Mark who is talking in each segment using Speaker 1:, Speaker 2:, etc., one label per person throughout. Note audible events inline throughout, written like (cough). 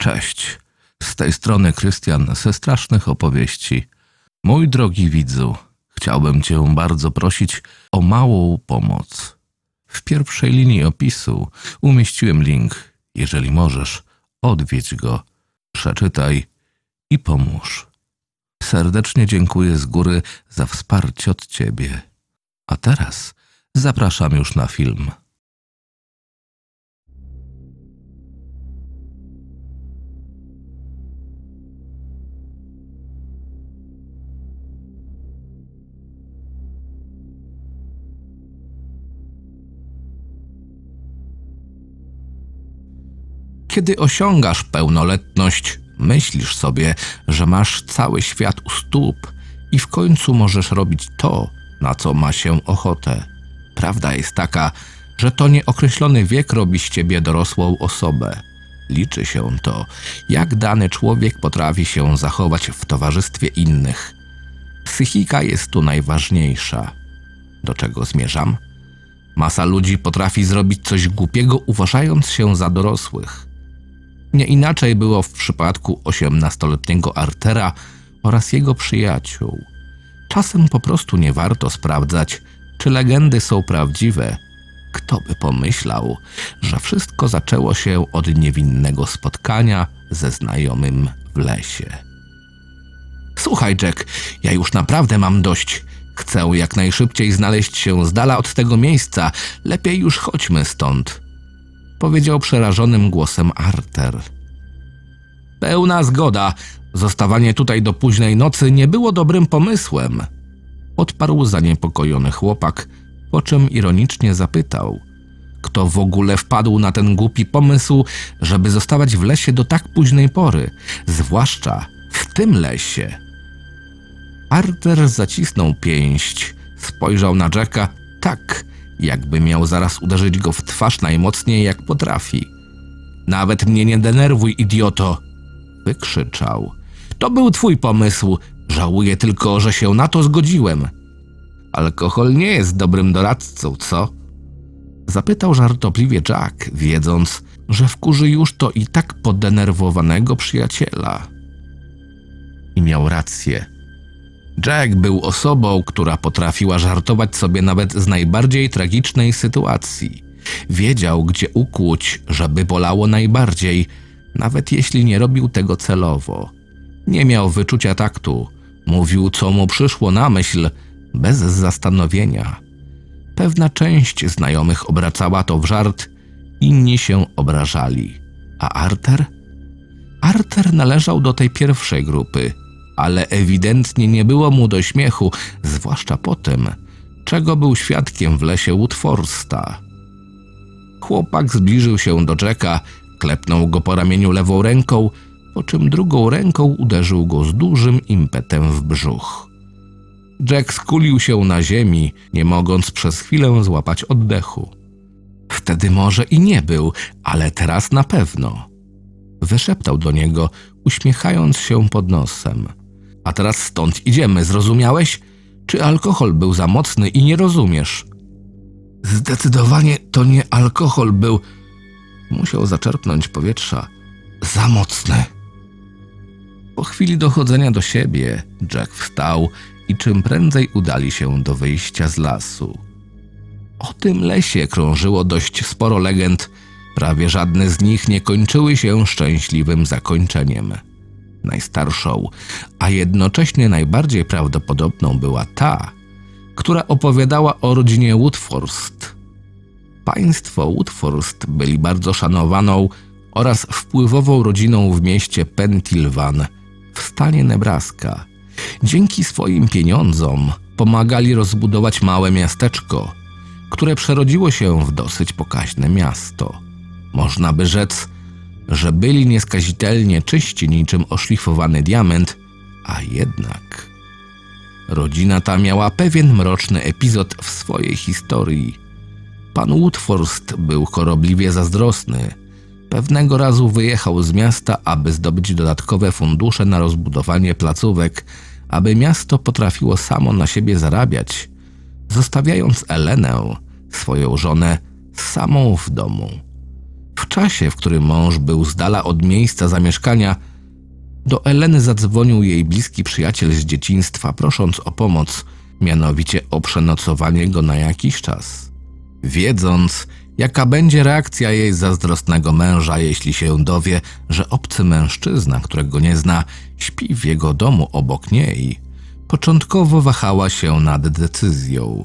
Speaker 1: Cześć. Z tej strony Krystian ze strasznych opowieści. Mój drogi widzu, chciałbym Cię bardzo prosić o małą pomoc. W pierwszej linii opisu umieściłem link. Jeżeli możesz, odwiedź go, przeczytaj i pomóż. Serdecznie dziękuję z góry za wsparcie od Ciebie. A teraz zapraszam już na film. Kiedy osiągasz pełnoletność, myślisz sobie, że masz cały świat u stóp i w końcu możesz robić to, na co ma się ochotę. Prawda jest taka, że to nieokreślony wiek robi z ciebie dorosłą osobę. Liczy się to, jak dany człowiek potrafi się zachować w towarzystwie innych. Psychika jest tu najważniejsza. Do czego zmierzam? Masa ludzi potrafi zrobić coś głupiego, uważając się za dorosłych. Nie inaczej było w przypadku osiemnastoletniego Artera oraz jego przyjaciół. Czasem po prostu nie warto sprawdzać, czy legendy są prawdziwe. Kto by pomyślał, że wszystko zaczęło się od niewinnego spotkania ze znajomym w lesie. Słuchaj, Jack, ja już naprawdę mam dość. Chcę jak najszybciej znaleźć się z dala od tego miejsca. Lepiej już chodźmy stąd powiedział przerażonym głosem Arter. Pełna zgoda. Zostawanie tutaj do późnej nocy nie było dobrym pomysłem. Odparł zaniepokojony chłopak, po czym ironicznie zapytał: Kto w ogóle wpadł na ten głupi pomysł, żeby zostawać w lesie do tak późnej pory, zwłaszcza w tym lesie? Arter zacisnął pięść, spojrzał na Jacka tak, jakby miał zaraz uderzyć go w twarz najmocniej jak potrafi. Nawet mnie nie denerwuj, idioto! wykrzyczał. To był twój pomysł. Żałuję tylko, że się na to zgodziłem. Alkohol nie jest dobrym doradcą, co? Zapytał żartobliwie Jack, wiedząc, że wkurzy już to i tak podenerwowanego przyjaciela. I miał rację. Jack był osobą, która potrafiła żartować sobie nawet z najbardziej tragicznej sytuacji. Wiedział, gdzie ukłuć, żeby bolało najbardziej, nawet jeśli nie robił tego celowo. Nie miał wyczucia taktu. Mówił, co mu przyszło na myśl, bez zastanowienia. Pewna część znajomych obracała to w żart, inni się obrażali. A Arter? Arter należał do tej pierwszej grupy – ale ewidentnie nie było mu do śmiechu, zwłaszcza po tym, czego był świadkiem w lesie Woodforsta. Chłopak zbliżył się do Jacka, klepnął go po ramieniu lewą ręką, po czym drugą ręką uderzył go z dużym impetem w brzuch. Jack skulił się na ziemi, nie mogąc przez chwilę złapać oddechu. Wtedy może i nie był, ale teraz na pewno. Wyszeptał do niego, uśmiechając się pod nosem. A teraz stąd idziemy, zrozumiałeś? Czy alkohol był za mocny i nie rozumiesz? Zdecydowanie to nie alkohol był. Musiał zaczerpnąć powietrza. Za mocny. Po chwili dochodzenia do siebie, Jack wstał i czym prędzej udali się do wyjścia z lasu. O tym lesie krążyło dość sporo legend, prawie żadne z nich nie kończyły się szczęśliwym zakończeniem najstarszą, a jednocześnie najbardziej prawdopodobną była ta, która opowiadała o rodzinie Woodforst. Państwo Woodforst byli bardzo szanowaną oraz wpływową rodziną w mieście Pentilvan w stanie Nebraska. Dzięki swoim pieniądzom pomagali rozbudować małe miasteczko, które przerodziło się w dosyć pokaźne miasto. Można by rzec, że byli nieskazitelnie czyści niczym oszlifowany diament, a jednak. Rodzina ta miała pewien mroczny epizod w swojej historii. Pan Woodforst był chorobliwie zazdrosny. Pewnego razu wyjechał z miasta, aby zdobyć dodatkowe fundusze na rozbudowanie placówek, aby miasto potrafiło samo na siebie zarabiać, zostawiając Elenę, swoją żonę, samą w domu. W czasie, w którym mąż był z dala od miejsca zamieszkania, do Eleny zadzwonił jej bliski przyjaciel z dzieciństwa, prosząc o pomoc, mianowicie o przenocowanie go na jakiś czas. Wiedząc, jaka będzie reakcja jej zazdrosnego męża, jeśli się dowie, że obcy mężczyzna, którego nie zna, śpi w jego domu obok niej, początkowo wahała się nad decyzją.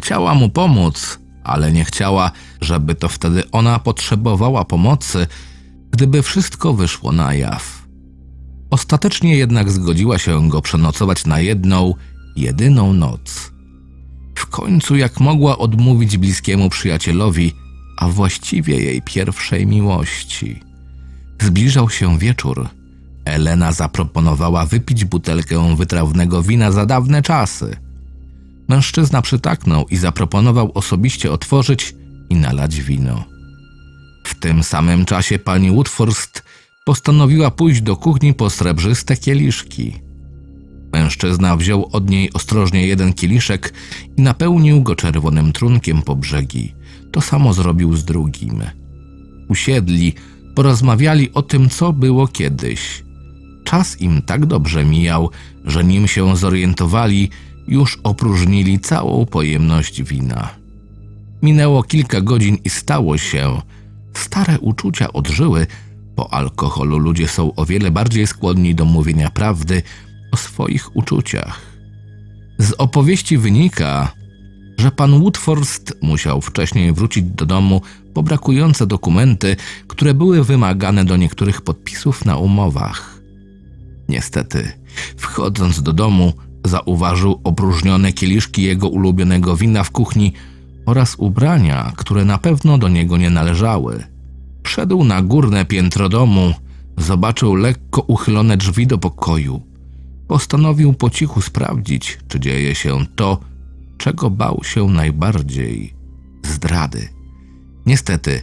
Speaker 1: Chciała mu pomóc, ale nie chciała, żeby to wtedy ona potrzebowała pomocy, gdyby wszystko wyszło na jaw. Ostatecznie jednak zgodziła się go przenocować na jedną, jedyną noc. W końcu, jak mogła odmówić bliskiemu przyjacielowi, a właściwie jej pierwszej miłości. Zbliżał się wieczór. Elena zaproponowała wypić butelkę wytrawnego wina za dawne czasy. Mężczyzna przytaknął i zaproponował osobiście otworzyć i nalać wino. W tym samym czasie pani Woodforst postanowiła pójść do kuchni po srebrzyste kieliszki. Mężczyzna wziął od niej ostrożnie jeden kieliszek i napełnił go czerwonym trunkiem po brzegi. To samo zrobił z drugim. Usiedli, porozmawiali o tym, co było kiedyś. Czas im tak dobrze mijał, że nim się zorientowali, już opróżnili całą pojemność wina. Minęło kilka godzin i stało się. Stare uczucia odżyły. Po alkoholu ludzie są o wiele bardziej skłonni do mówienia prawdy o swoich uczuciach. Z opowieści wynika, że pan Woodforst musiał wcześniej wrócić do domu po brakujące dokumenty, które były wymagane do niektórych podpisów na umowach. Niestety, wchodząc do domu, zauważył opróżnione kieliszki jego ulubionego wina w kuchni oraz ubrania, które na pewno do niego nie należały. Wszedł na górne piętro domu, zobaczył lekko uchylone drzwi do pokoju. Postanowił po cichu sprawdzić, czy dzieje się to, czego bał się najbardziej zdrady. Niestety,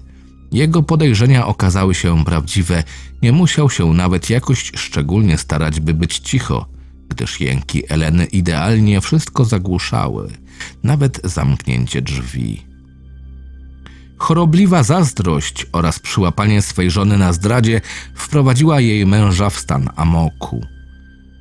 Speaker 1: jego podejrzenia okazały się prawdziwe, nie musiał się nawet jakoś szczególnie starać, by być cicho, gdyż jęki Eleny idealnie wszystko zagłuszały, nawet zamknięcie drzwi. Chorobliwa zazdrość oraz przyłapanie swej żony na zdradzie wprowadziła jej męża w stan amoku.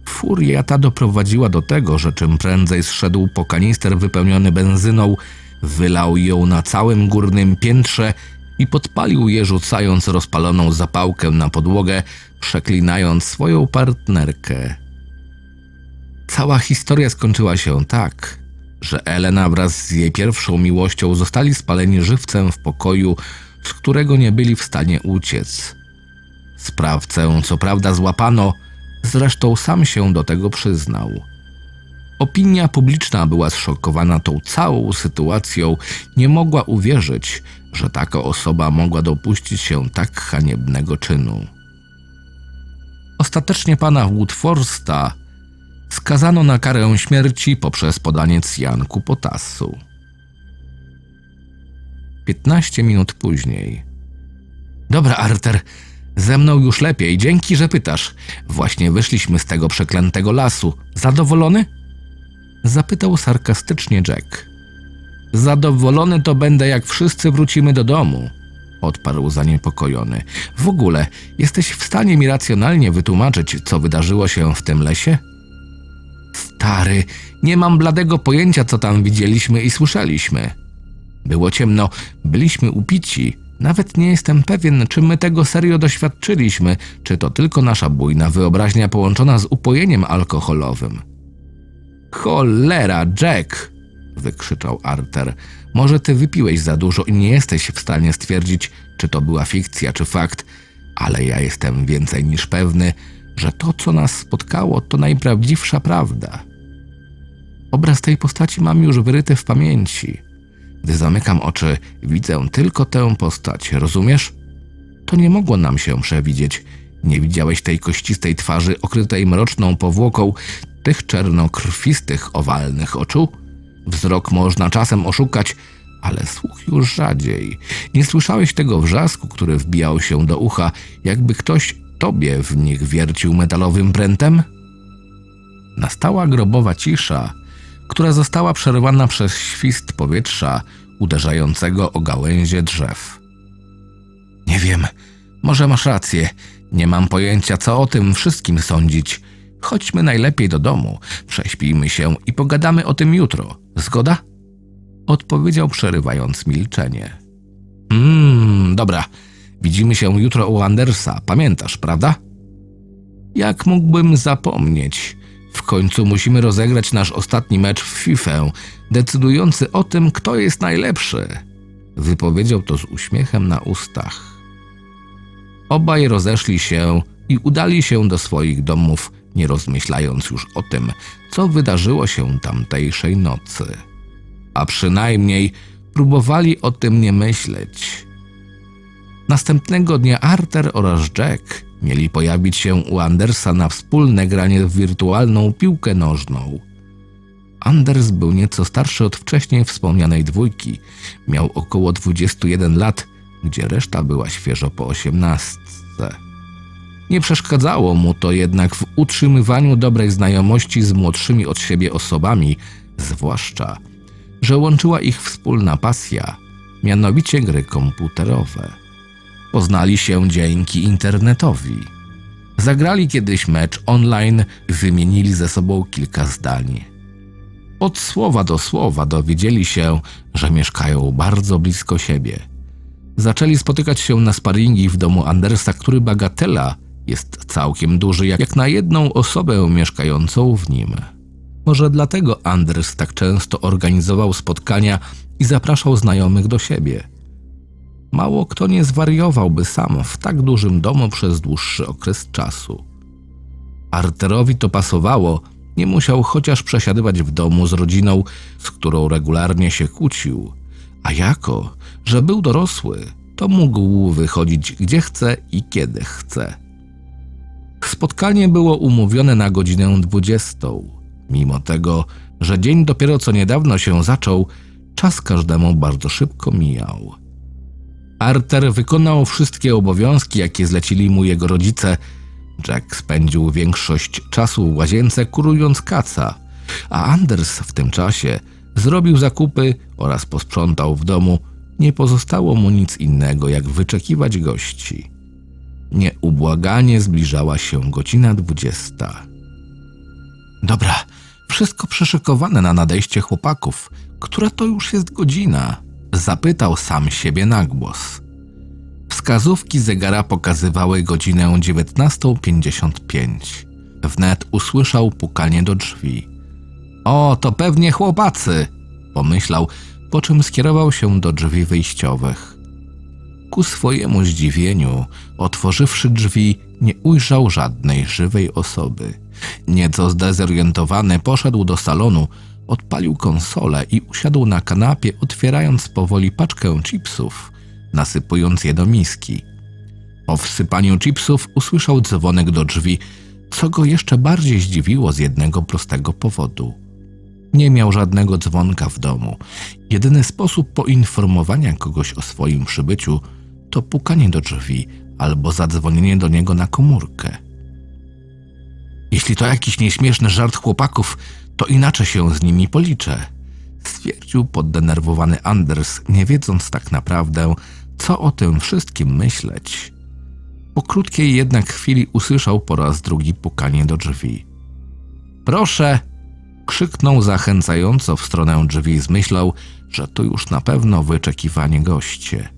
Speaker 1: Furia ta doprowadziła do tego, że czym prędzej zszedł po kanister wypełniony benzyną, wylał ją na całym górnym piętrze i podpalił je, rzucając rozpaloną zapałkę na podłogę, przeklinając swoją partnerkę. Cała historia skończyła się tak, że Elena wraz z jej pierwszą miłością zostali spaleni żywcem w pokoju, z którego nie byli w stanie uciec. Sprawcę, co prawda, złapano, zresztą sam się do tego przyznał. Opinia publiczna była zszokowana tą całą sytuacją, nie mogła uwierzyć, że taka osoba mogła dopuścić się tak haniebnego czynu. Ostatecznie pana Woodforsta skazano na karę śmierci poprzez podanie cjanku potasu. 15 minut później. Dobra, Arter, ze mną już lepiej, dzięki, że pytasz. Właśnie wyszliśmy z tego przeklętego lasu. Zadowolony? Zapytał sarkastycznie Jack. Zadowolony to będę, jak wszyscy wrócimy do domu, odparł zaniepokojony. W ogóle, jesteś w stanie mi racjonalnie wytłumaczyć, co wydarzyło się w tym lesie? Stary, nie mam bladego pojęcia, co tam widzieliśmy i słyszeliśmy. Było ciemno, byliśmy upici. Nawet nie jestem pewien, czy my tego serio doświadczyliśmy, czy to tylko nasza bujna wyobraźnia połączona z upojeniem alkoholowym. Cholera, Jack! wykrzyczał Arter. Może ty wypiłeś za dużo i nie jesteś w stanie stwierdzić, czy to była fikcja, czy fakt, ale ja jestem więcej niż pewny, że to, co nas spotkało, to najprawdziwsza prawda. Obraz tej postaci mam już wyryty w pamięci. Gdy zamykam oczy, widzę tylko tę postać, rozumiesz? To nie mogło nam się przewidzieć. Nie widziałeś tej kościstej twarzy okrytej mroczną powłoką, tych czarnokrwistych, owalnych oczu? Wzrok można czasem oszukać, ale słuch już rzadziej. Nie słyszałeś tego wrzasku, który wbijał się do ucha, jakby ktoś tobie w nich wiercił metalowym prętem? Nastała grobowa cisza, która została przerwana przez świst powietrza uderzającego o gałęzie drzew. Nie wiem, może masz rację. Nie mam pojęcia, co o tym wszystkim sądzić. Chodźmy najlepiej do domu, prześpijmy się i pogadamy o tym jutro. Zgoda? Odpowiedział, przerywając milczenie. Mmm, dobra. Widzimy się jutro u Andersa, pamiętasz, prawda? Jak mógłbym zapomnieć? W końcu musimy rozegrać nasz ostatni mecz w FIFA, decydujący o tym, kto jest najlepszy. Wypowiedział to z uśmiechem na ustach. Obaj rozeszli się i udali się do swoich domów, nie rozmyślając już o tym, co wydarzyło się tamtejszej nocy. A przynajmniej próbowali o tym nie myśleć. Następnego dnia Arthur oraz Jack mieli pojawić się u Andersa na wspólne granie w wirtualną piłkę nożną. Anders był nieco starszy od wcześniej wspomnianej dwójki. Miał około 21 lat, gdzie reszta była świeżo po osiemnastce. Nie przeszkadzało mu to jednak w utrzymywaniu dobrej znajomości z młodszymi od siebie osobami, zwłaszcza, że łączyła ich wspólna pasja, mianowicie gry komputerowe. Poznali się dzięki internetowi. Zagrali kiedyś mecz online, wymienili ze sobą kilka zdań. Od słowa do słowa dowiedzieli się, że mieszkają bardzo blisko siebie. Zaczęli spotykać się na sparingi w domu Andersa, który bagatela jest całkiem duży jak na jedną osobę mieszkającą w nim. Może dlatego Anders tak często organizował spotkania i zapraszał znajomych do siebie. Mało kto nie zwariowałby sam w tak dużym domu przez dłuższy okres czasu. Arterowi to pasowało, nie musiał chociaż przesiadywać w domu z rodziną, z którą regularnie się kłócił, a jako, że był dorosły, to mógł wychodzić gdzie chce i kiedy chce. Spotkanie było umówione na godzinę dwudziestą. Mimo tego, że dzień dopiero co niedawno się zaczął, czas każdemu bardzo szybko mijał. Arter wykonał wszystkie obowiązki, jakie zlecili mu jego rodzice. Jack spędził większość czasu w łazience kurując kaca, a Anders w tym czasie zrobił zakupy oraz posprzątał w domu. Nie pozostało mu nic innego, jak wyczekiwać gości. Nieubłaganie zbliżała się godzina dwudziesta. Dobra, wszystko przeszykowane na nadejście chłopaków. Która to już jest godzina? Zapytał sam siebie na głos. Wskazówki zegara pokazywały godzinę 19.55. Wnet usłyszał pukanie do drzwi. O, to pewnie chłopacy, pomyślał, po czym skierował się do drzwi wyjściowych. Ku swojemu zdziwieniu, otworzywszy drzwi, nie ujrzał żadnej żywej osoby. Nieco zdezorientowany poszedł do salonu, odpalił konsolę i usiadł na kanapie, otwierając powoli paczkę chipsów, nasypując je do miski. Po wsypaniu chipsów usłyszał dzwonek do drzwi, co go jeszcze bardziej zdziwiło z jednego prostego powodu. Nie miał żadnego dzwonka w domu. Jedyny sposób poinformowania kogoś o swoim przybyciu to pukanie do drzwi albo zadzwonienie do niego na komórkę. Jeśli to jakiś nieśmieszny żart chłopaków, to inaczej się z nimi policzę, stwierdził poddenerwowany Anders, nie wiedząc tak naprawdę, co o tym wszystkim myśleć. Po krótkiej jednak chwili usłyszał po raz drugi pukanie do drzwi. Proszę! krzyknął zachęcająco w stronę drzwi, zmyślał, że to już na pewno wyczekiwanie goście.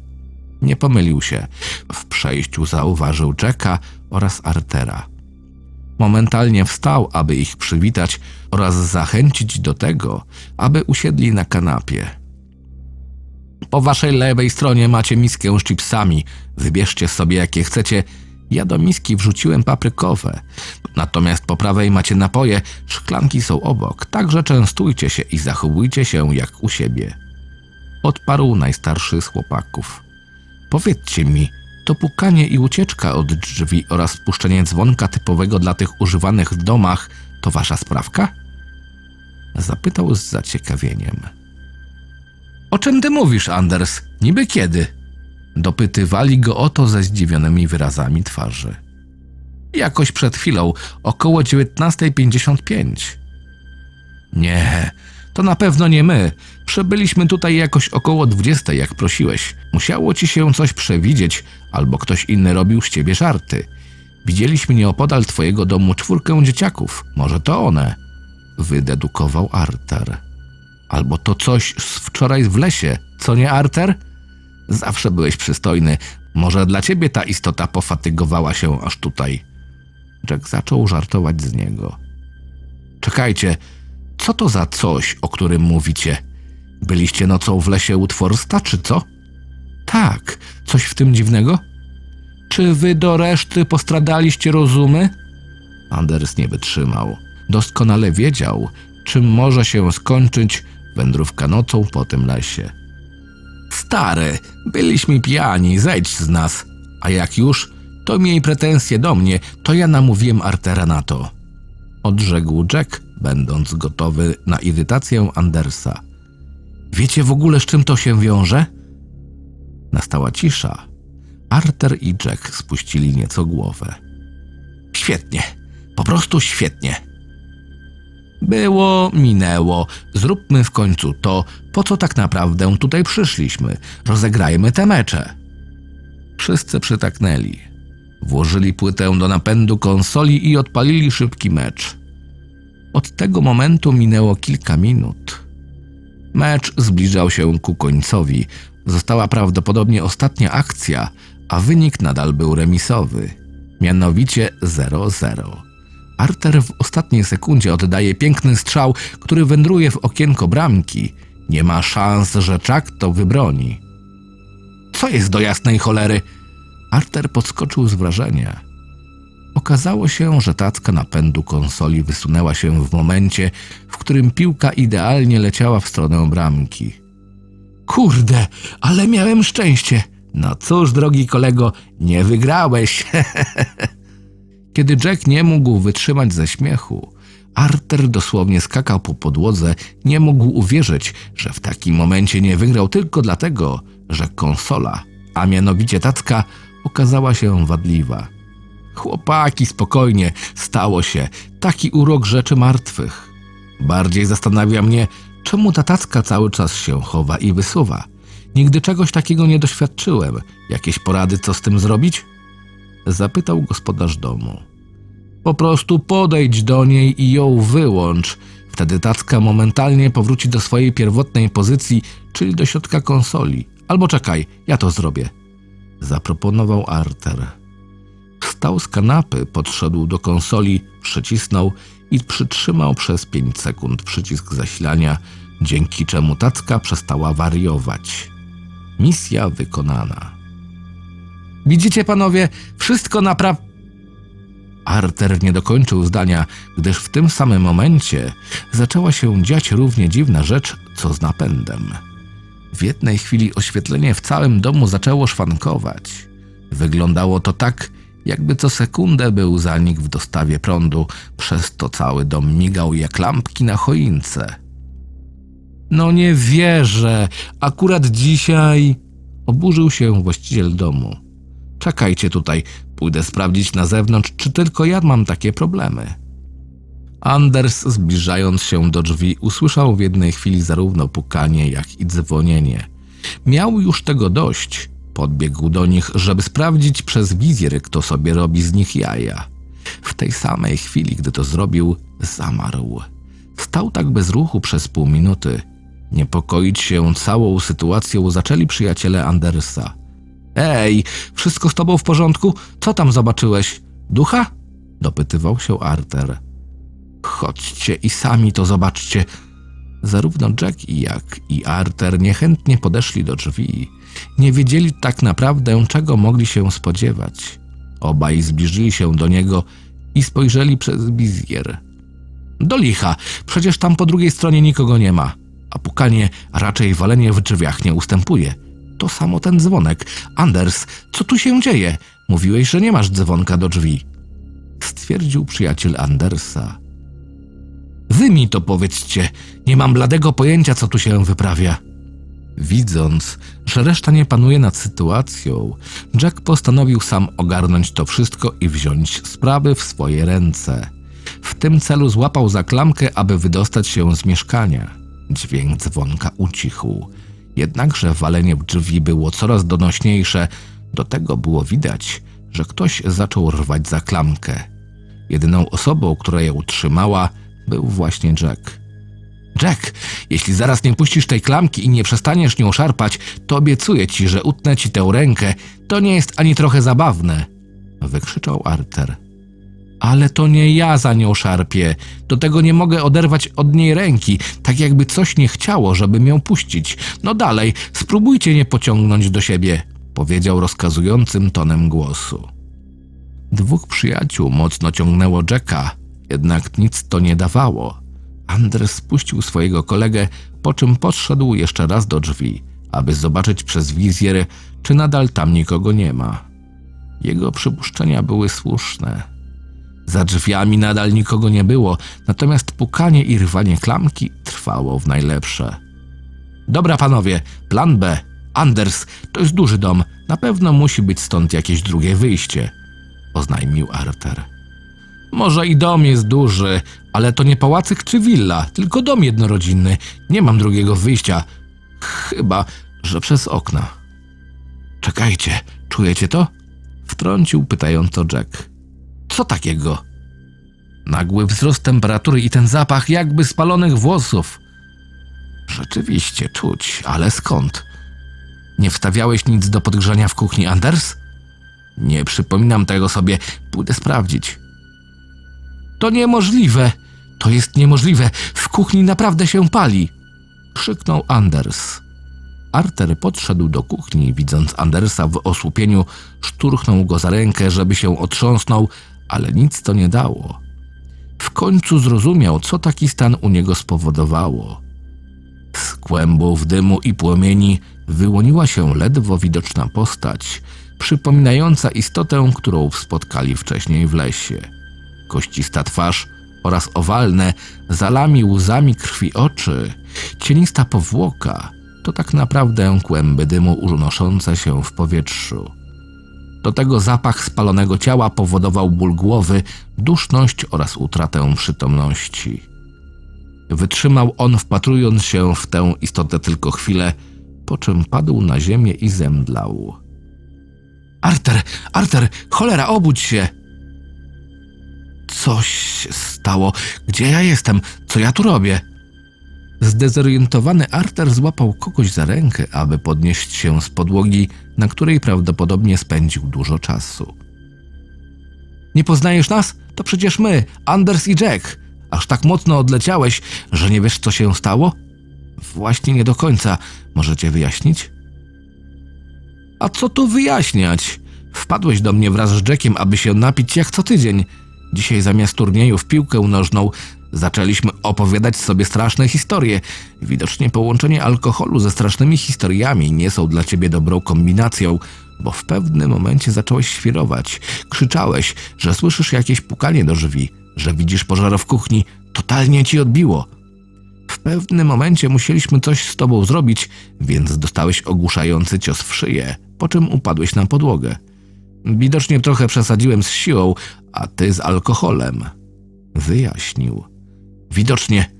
Speaker 1: Nie pomylił się. W przejściu zauważył Jacka oraz Artera. Momentalnie wstał, aby ich przywitać oraz zachęcić do tego, aby usiedli na kanapie. Po waszej lewej stronie macie miskę z chipsami. Wybierzcie sobie jakie chcecie. Ja do miski wrzuciłem paprykowe. Natomiast po prawej macie napoje, szklanki są obok, także częstujcie się i zachowujcie się jak u siebie. Odparł najstarszy z chłopaków. Powiedzcie mi, to pukanie i ucieczka od drzwi oraz puszczenie dzwonka typowego dla tych używanych w domach to wasza sprawka? Zapytał z zaciekawieniem. O czym ty mówisz, Anders? Niby kiedy? Dopytywali go o to ze zdziwionymi wyrazami twarzy. Jakoś przed chwilą, około 19.55. Nie, To na pewno nie my. Przebyliśmy tutaj jakoś około 20, jak prosiłeś. Musiało ci się coś przewidzieć, albo ktoś inny robił z ciebie żarty. Widzieliśmy nieopodal twojego domu czwórkę dzieciaków. Może to one. Wydedukował Arter. Albo to coś z wczoraj w lesie, co nie, Arter? Zawsze byłeś przystojny. Może dla ciebie ta istota pofatygowała się aż tutaj. Jack zaczął żartować z niego. Czekajcie, co to za coś, o którym mówicie? Byliście nocą w lesie u Tworsta, czy co? Tak, coś w tym dziwnego? Czy wy do reszty postradaliście rozumy? Anders nie wytrzymał. Doskonale wiedział, czym może się skończyć wędrówka nocą po tym lesie. Stary, byliśmy pijani, zejdź z nas. A jak już, to miej pretensje do mnie, to ja namówiłem Artera na to. Odrzekł Jack, będąc gotowy na irytację Andersa. Wiecie w ogóle, z czym to się wiąże? Nastała cisza. Arter i Jack spuścili nieco głowę. Świetnie, po prostu świetnie. Było, minęło. Zróbmy w końcu to, po co tak naprawdę tutaj przyszliśmy. Rozegrajmy te mecze. Wszyscy przytaknęli. Włożyli płytę do napędu konsoli i odpalili szybki mecz. Od tego momentu minęło kilka minut. Mecz zbliżał się ku końcowi. Została prawdopodobnie ostatnia akcja, a wynik nadal był remisowy. Mianowicie 0-0. Arter w ostatniej sekundzie oddaje piękny strzał, który wędruje w okienko bramki. Nie ma szans, że Czak to wybroni. Co jest do jasnej cholery? Arter podskoczył z wrażenia. Okazało się, że tacka napędu konsoli wysunęła się w momencie, w którym piłka idealnie leciała w stronę bramki. Kurde, ale miałem szczęście. No cóż, drogi kolego, nie wygrałeś. (laughs) Kiedy Jack nie mógł wytrzymać ze śmiechu, Arter dosłownie skakał po podłodze, nie mógł uwierzyć, że w takim momencie nie wygrał tylko dlatego, że konsola, a mianowicie tacka, okazała się wadliwa. Chłopaki, spokojnie, stało się. Taki urok rzeczy martwych. Bardziej zastanawia mnie, czemu ta tacka cały czas się chowa i wysuwa. Nigdy czegoś takiego nie doświadczyłem. Jakieś porady, co z tym zrobić? Zapytał gospodarz domu. Po prostu podejdź do niej i ją wyłącz. Wtedy tacka momentalnie powróci do swojej pierwotnej pozycji, czyli do środka konsoli. Albo czekaj, ja to zrobię. Zaproponował Arter. Wstał z kanapy, podszedł do konsoli, przycisnął i przytrzymał przez 5 sekund przycisk zasilania, dzięki czemu tacka przestała wariować. Misja wykonana. Widzicie, panowie, wszystko naprawdę. Arter nie dokończył zdania, gdyż w tym samym momencie zaczęła się dziać równie dziwna rzecz, co z napędem. W jednej chwili oświetlenie w całym domu zaczęło szwankować. Wyglądało to tak, jakby co sekundę był zanik w dostawie prądu, przez to cały dom migał jak lampki na choince. No nie wierzę, akurat dzisiaj. Oburzył się właściciel domu. Czekajcie tutaj, pójdę sprawdzić na zewnątrz, czy tylko ja mam takie problemy. Anders, zbliżając się do drzwi, usłyszał w jednej chwili zarówno pukanie, jak i dzwonienie. Miał już tego dość. Podbiegł do nich, żeby sprawdzić przez wizjer, kto sobie robi z nich jaja. W tej samej chwili, gdy to zrobił, zamarł. Stał tak bez ruchu przez pół minuty. Niepokoić się całą sytuacją zaczęli przyjaciele Andersa. Ej, wszystko z tobą w porządku? Co tam zobaczyłeś? Ducha? Dopytywał się Arter. Chodźcie i sami to zobaczcie. Zarówno Jack i jak i Arter niechętnie podeszli do drzwi. Nie wiedzieli tak naprawdę, czego mogli się spodziewać. Obaj zbliżyli się do niego i spojrzeli przez wizjer. Do licha, przecież tam po drugiej stronie nikogo nie ma, a pukanie, a raczej walenie w drzwiach nie ustępuje. To samo ten dzwonek. Anders, co tu się dzieje? Mówiłeś, że nie masz dzwonka do drzwi. Stwierdził przyjaciel Andersa. Wy mi to powiedzcie, nie mam bladego pojęcia, co tu się wyprawia. Widząc, że reszta nie panuje nad sytuacją, Jack postanowił sam ogarnąć to wszystko i wziąć sprawy w swoje ręce. W tym celu złapał za klamkę, aby wydostać się z mieszkania. Dźwięk dzwonka ucichł. Jednakże walenie w drzwi było coraz donośniejsze. Do tego było widać, że ktoś zaczął rwać za klamkę. Jedyną osobą, która ją utrzymała, był właśnie Jack. Jack, jeśli zaraz nie puścisz tej klamki i nie przestaniesz nią szarpać, to obiecuję ci, że utnę ci tę rękę. To nie jest ani trochę zabawne. Wykrzyczał Arter. Ale to nie ja za nią szarpię. Do tego nie mogę oderwać od niej ręki, tak jakby coś nie chciało, żebym ją puścić. No dalej, spróbujcie nie pociągnąć do siebie, powiedział rozkazującym tonem głosu. Dwóch przyjaciół mocno ciągnęło Jacka, jednak nic to nie dawało. Anders spuścił swojego kolegę, po czym podszedł jeszcze raz do drzwi, aby zobaczyć przez wizjer, czy nadal tam nikogo nie ma. Jego przypuszczenia były słuszne. Za drzwiami nadal nikogo nie było, natomiast pukanie i rwanie klamki trwało w najlepsze. Dobra, panowie, plan B. Anders, to jest duży dom. Na pewno musi być stąd jakieś drugie wyjście, oznajmił Arter. Może i dom jest duży, ale to nie pałacyk czy willa, tylko dom jednorodzinny. Nie mam drugiego wyjścia. Chyba, że przez okna. Czekajcie, czujecie to? Wtrącił pytająco Jack. Co takiego? Nagły wzrost temperatury i ten zapach jakby spalonych włosów. Rzeczywiście czuć, ale skąd? Nie wstawiałeś nic do podgrzania w kuchni, Anders? Nie przypominam tego sobie, pójdę sprawdzić. To niemożliwe! To jest niemożliwe! W kuchni naprawdę się pali! krzyknął Anders. Arter podszedł do kuchni, widząc Andersa w osłupieniu, szturchnął go za rękę, żeby się otrząsnął, ale nic to nie dało. W końcu zrozumiał, co taki stan u niego spowodowało. Z kłębów dymu i płomieni wyłoniła się ledwo widoczna postać, przypominająca istotę, którą spotkali wcześniej w lesie. Koścista twarz oraz owalne, zalami łzami krwi oczy, cienista powłoka to tak naprawdę kłęby dymu unoszące się w powietrzu. Do tego zapach spalonego ciała powodował ból głowy, duszność oraz utratę przytomności. Wytrzymał on, wpatrując się w tę istotę tylko chwilę, po czym padł na ziemię i zemdlał. Arter, Arter, cholera, obudź się! Coś stało. Gdzie ja jestem? Co ja tu robię? Zdezorientowany Arter złapał kogoś za rękę, aby podnieść się z podłogi, na której prawdopodobnie spędził dużo czasu. Nie poznajesz nas? To przecież my, Anders i Jack. Aż tak mocno odleciałeś, że nie wiesz, co się stało? Właśnie nie do końca. Możecie wyjaśnić? A co tu wyjaśniać? Wpadłeś do mnie wraz z Jackiem, aby się napić jak co tydzień. Dzisiaj zamiast turnieju w piłkę nożną zaczęliśmy opowiadać sobie straszne historie. Widocznie połączenie alkoholu ze strasznymi historiami nie są dla ciebie dobrą kombinacją, bo w pewnym momencie zacząłeś świrować. Krzyczałeś, że słyszysz jakieś pukanie do drzwi, że widzisz pożar w kuchni. Totalnie ci odbiło. W pewnym momencie musieliśmy coś z tobą zrobić, więc dostałeś ogłuszający cios w szyję, po czym upadłeś na podłogę. Widocznie trochę przesadziłem z siłą, a ty z alkoholem. Wyjaśnił. Widocznie.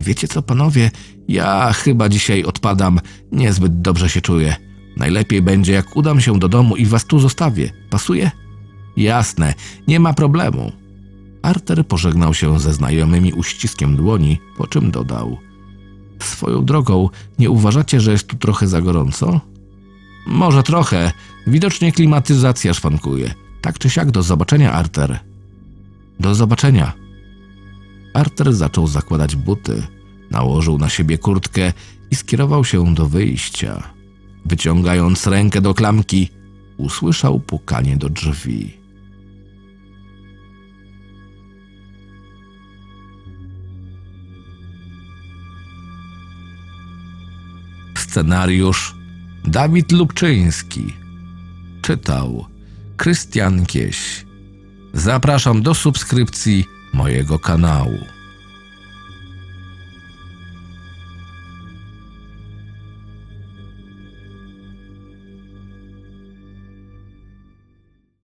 Speaker 1: Wiecie co, panowie? Ja chyba dzisiaj odpadam. Niezbyt dobrze się czuję. Najlepiej będzie, jak udam się do domu i was tu zostawię. Pasuje? Jasne, nie ma problemu. Arter pożegnał się ze znajomymi uściskiem dłoni, po czym dodał: Swoją drogą, nie uważacie, że jest tu trochę za gorąco? Może trochę. Widocznie klimatyzacja szwankuje. Tak czy siak, do zobaczenia, Arter. Do zobaczenia. Arter zaczął zakładać buty, nałożył na siebie kurtkę i skierował się do wyjścia. Wyciągając rękę do klamki, usłyszał pukanie do drzwi. Scenariusz Dawid Lubczyński. Czytał Krystian Kieś. Zapraszam do subskrypcji mojego kanału.